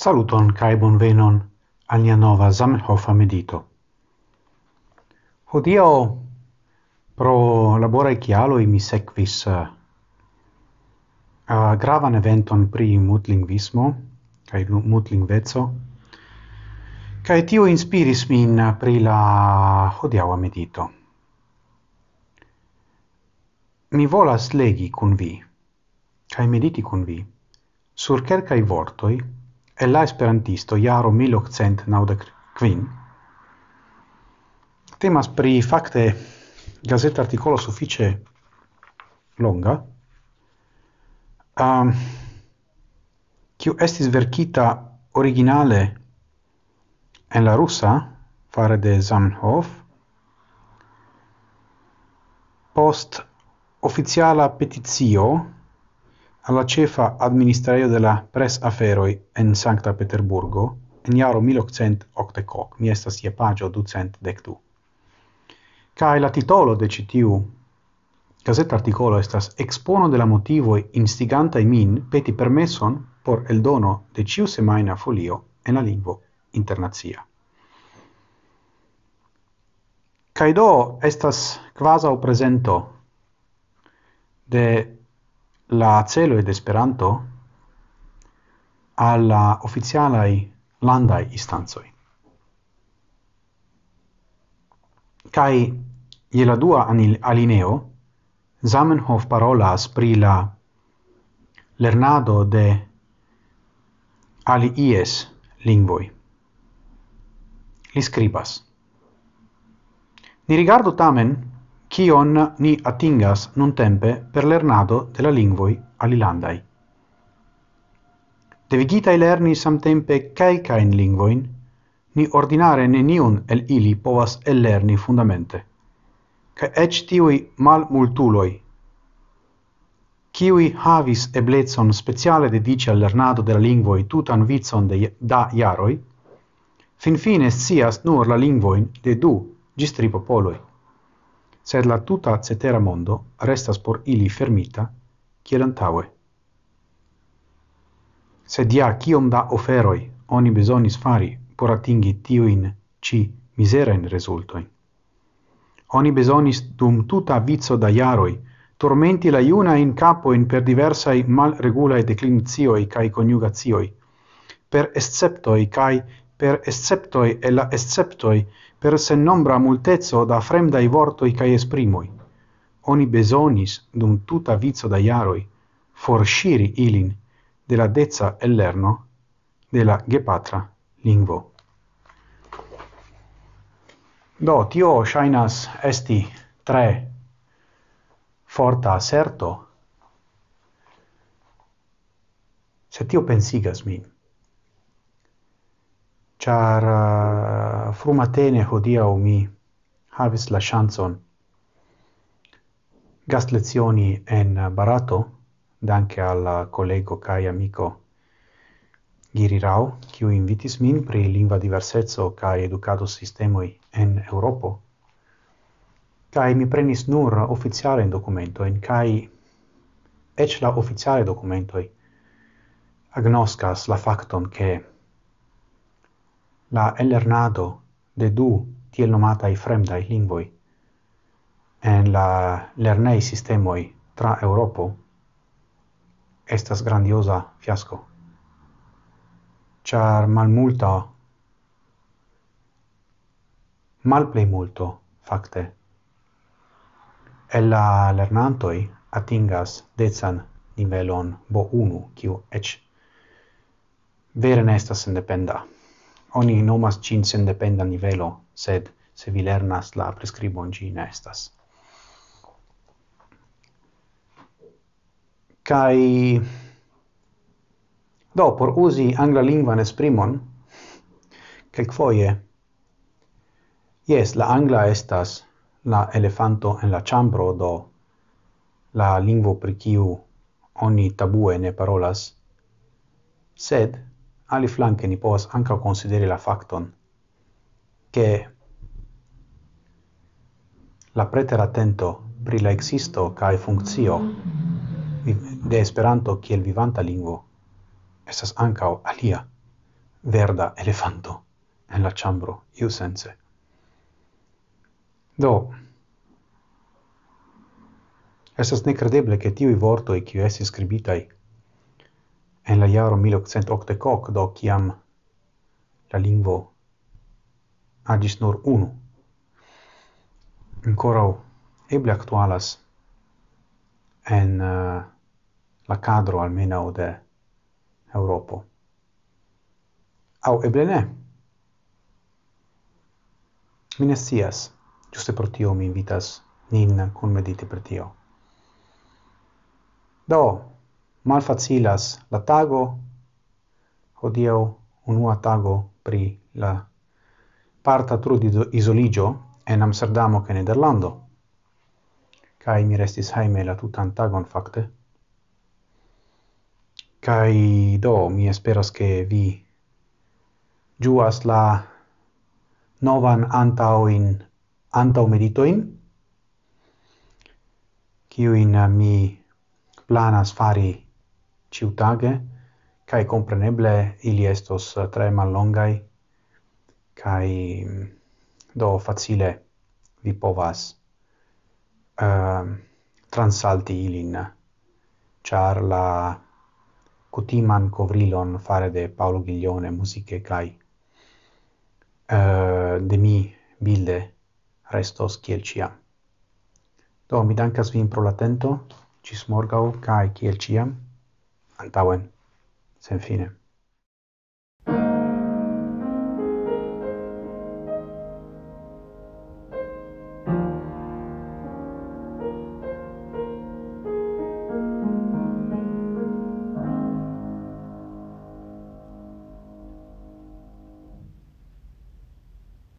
Saluton kaj bonvenon al nia nova Zamenhof medito. Hodio pro laboraj i mi sekvis uh, gravan eventon pri mutlingvismo kai mutlingvezzo kai tio inspiris min pri la hodiaŭa medito. Mi volas legi kun vi kai mediti kun vi sur kelkaj vortoj el la esperantisto jaro 1895 Temas pri fakte gazeta articolo suffice longa, um, kiu estis verkita originale en la russa fare de Zamenhof, post oficiala petizio alla cefa administraio de la pres aferoj en Sancta Peterburgo en iaro 1880 mi estas je paĝo 212. Cae la titolo de citiu tiu articolo estas Expono de la motivo instiganta min peti permeson por el dono de ciu semaina folio en la lingvo internazia. Cae do estas quasau prezento de la celo de Esperanto al la oficialaj landaj instancoj. Kaj je la dua alineo Zamenhof parolas pri la lernado de alies lingvoj. Li skribas. Ni rigardo tamen kion ni atingas nuntempe per lernado de la lingvoi alilandai. Devigitai lerni samtempe kelkajn lingvoin, ni ordinare neniun el ili povas ellerni fundamente. Kaj eĉ mal multuloi, kiui havis eblezon speciale dediĉi al lernado de la lingvoi tutan vizon de da jaroj, finfine sias nur la lingvoin de du ĝis tri sed la tuta cetera mondo restas por ili fermita, kiel antaue. Sed ja kiom da oferoi oni besonis fari por atingi tiuin ci miserain resultoin. Oni besonis dum tuta vizzo da iaroi tormenti la iuna in capo in per diversai malregulae declinizioi cae coniugazioi, per esceptoi cae per esceptoi e la esceptoi per se nombra multezzo da fremdai vortoi cae esprimoi. Oni besonis, dum tuta vizzo da iaroi, forsciri ilin de la dezza e lerno de la gepatra lingvo. Do, tio shainas esti tre forta aserto, se tio pensigas min char uh, frumatene hodiau mi havis la chanson gast lezioni en Barato, danke al collego kai amico Giri Rao, kiu invitis min pri lingua diversezzo kai educado sistemoi en Europo. Kai mi prenis nur ufficiale in documento en kai ec la oficiale documentoi agnoscas la facton che la elernado de du tiel nomatai fremdai lingvoi en la lernei sistemoi tra Europo estas grandiosa fiasco. Char malmulta, malplei multo, facte, e la lernantoi atingas decan nivelon bo unu, kiu ec vere ne estas independa oni nomas cin sendependa nivelo, sed se vi lernas la prescribon ci ne estas. Kai do por usi angla lingvan esprimon kelkfoje Yes, la angla estas la elefanto en la chambro do la lingvo pri kiu oni tabue ne parolas sed ali flanke ni povas ankaŭ consideri la facton che la preteratento pri la existo kai funkcio de Esperanto kiel vivanta lingvo estas anca alia verda elefanto en la chambro iu sense. Do, estas nekredeble ke tiuj vortoi kiu esi scribitai en la iaro 1880 do ciam la lingvo agis nur unu. Ancora eble actualas en uh, la cadro almeno de Europo. Au eble ne. Mi ne scias giuste pro tio mi invitas nin kun mediti per tio. Do malfacilas la tago hodio unua tago pri la parta trudi isoligio en Amsterdamo che Nederlando. Kai mi restis haime la tutan tagon fakte. Kai do mi esperas ke vi juas la novan antaŭin antaŭ meditoin kiu mi planas fari ciutage, cae compreneble ili estos eh, tre mallongai, cae mm, do facile vi povas uh, transalti ilin, char la cutiman covrilon fare de Paolo Ghiglione musiche cae uh, de mi bilde restos kiel ciam. Do, mi dankas vin pro l'atento, cis morgau, cae kiel ciam, Antauen, se enfine.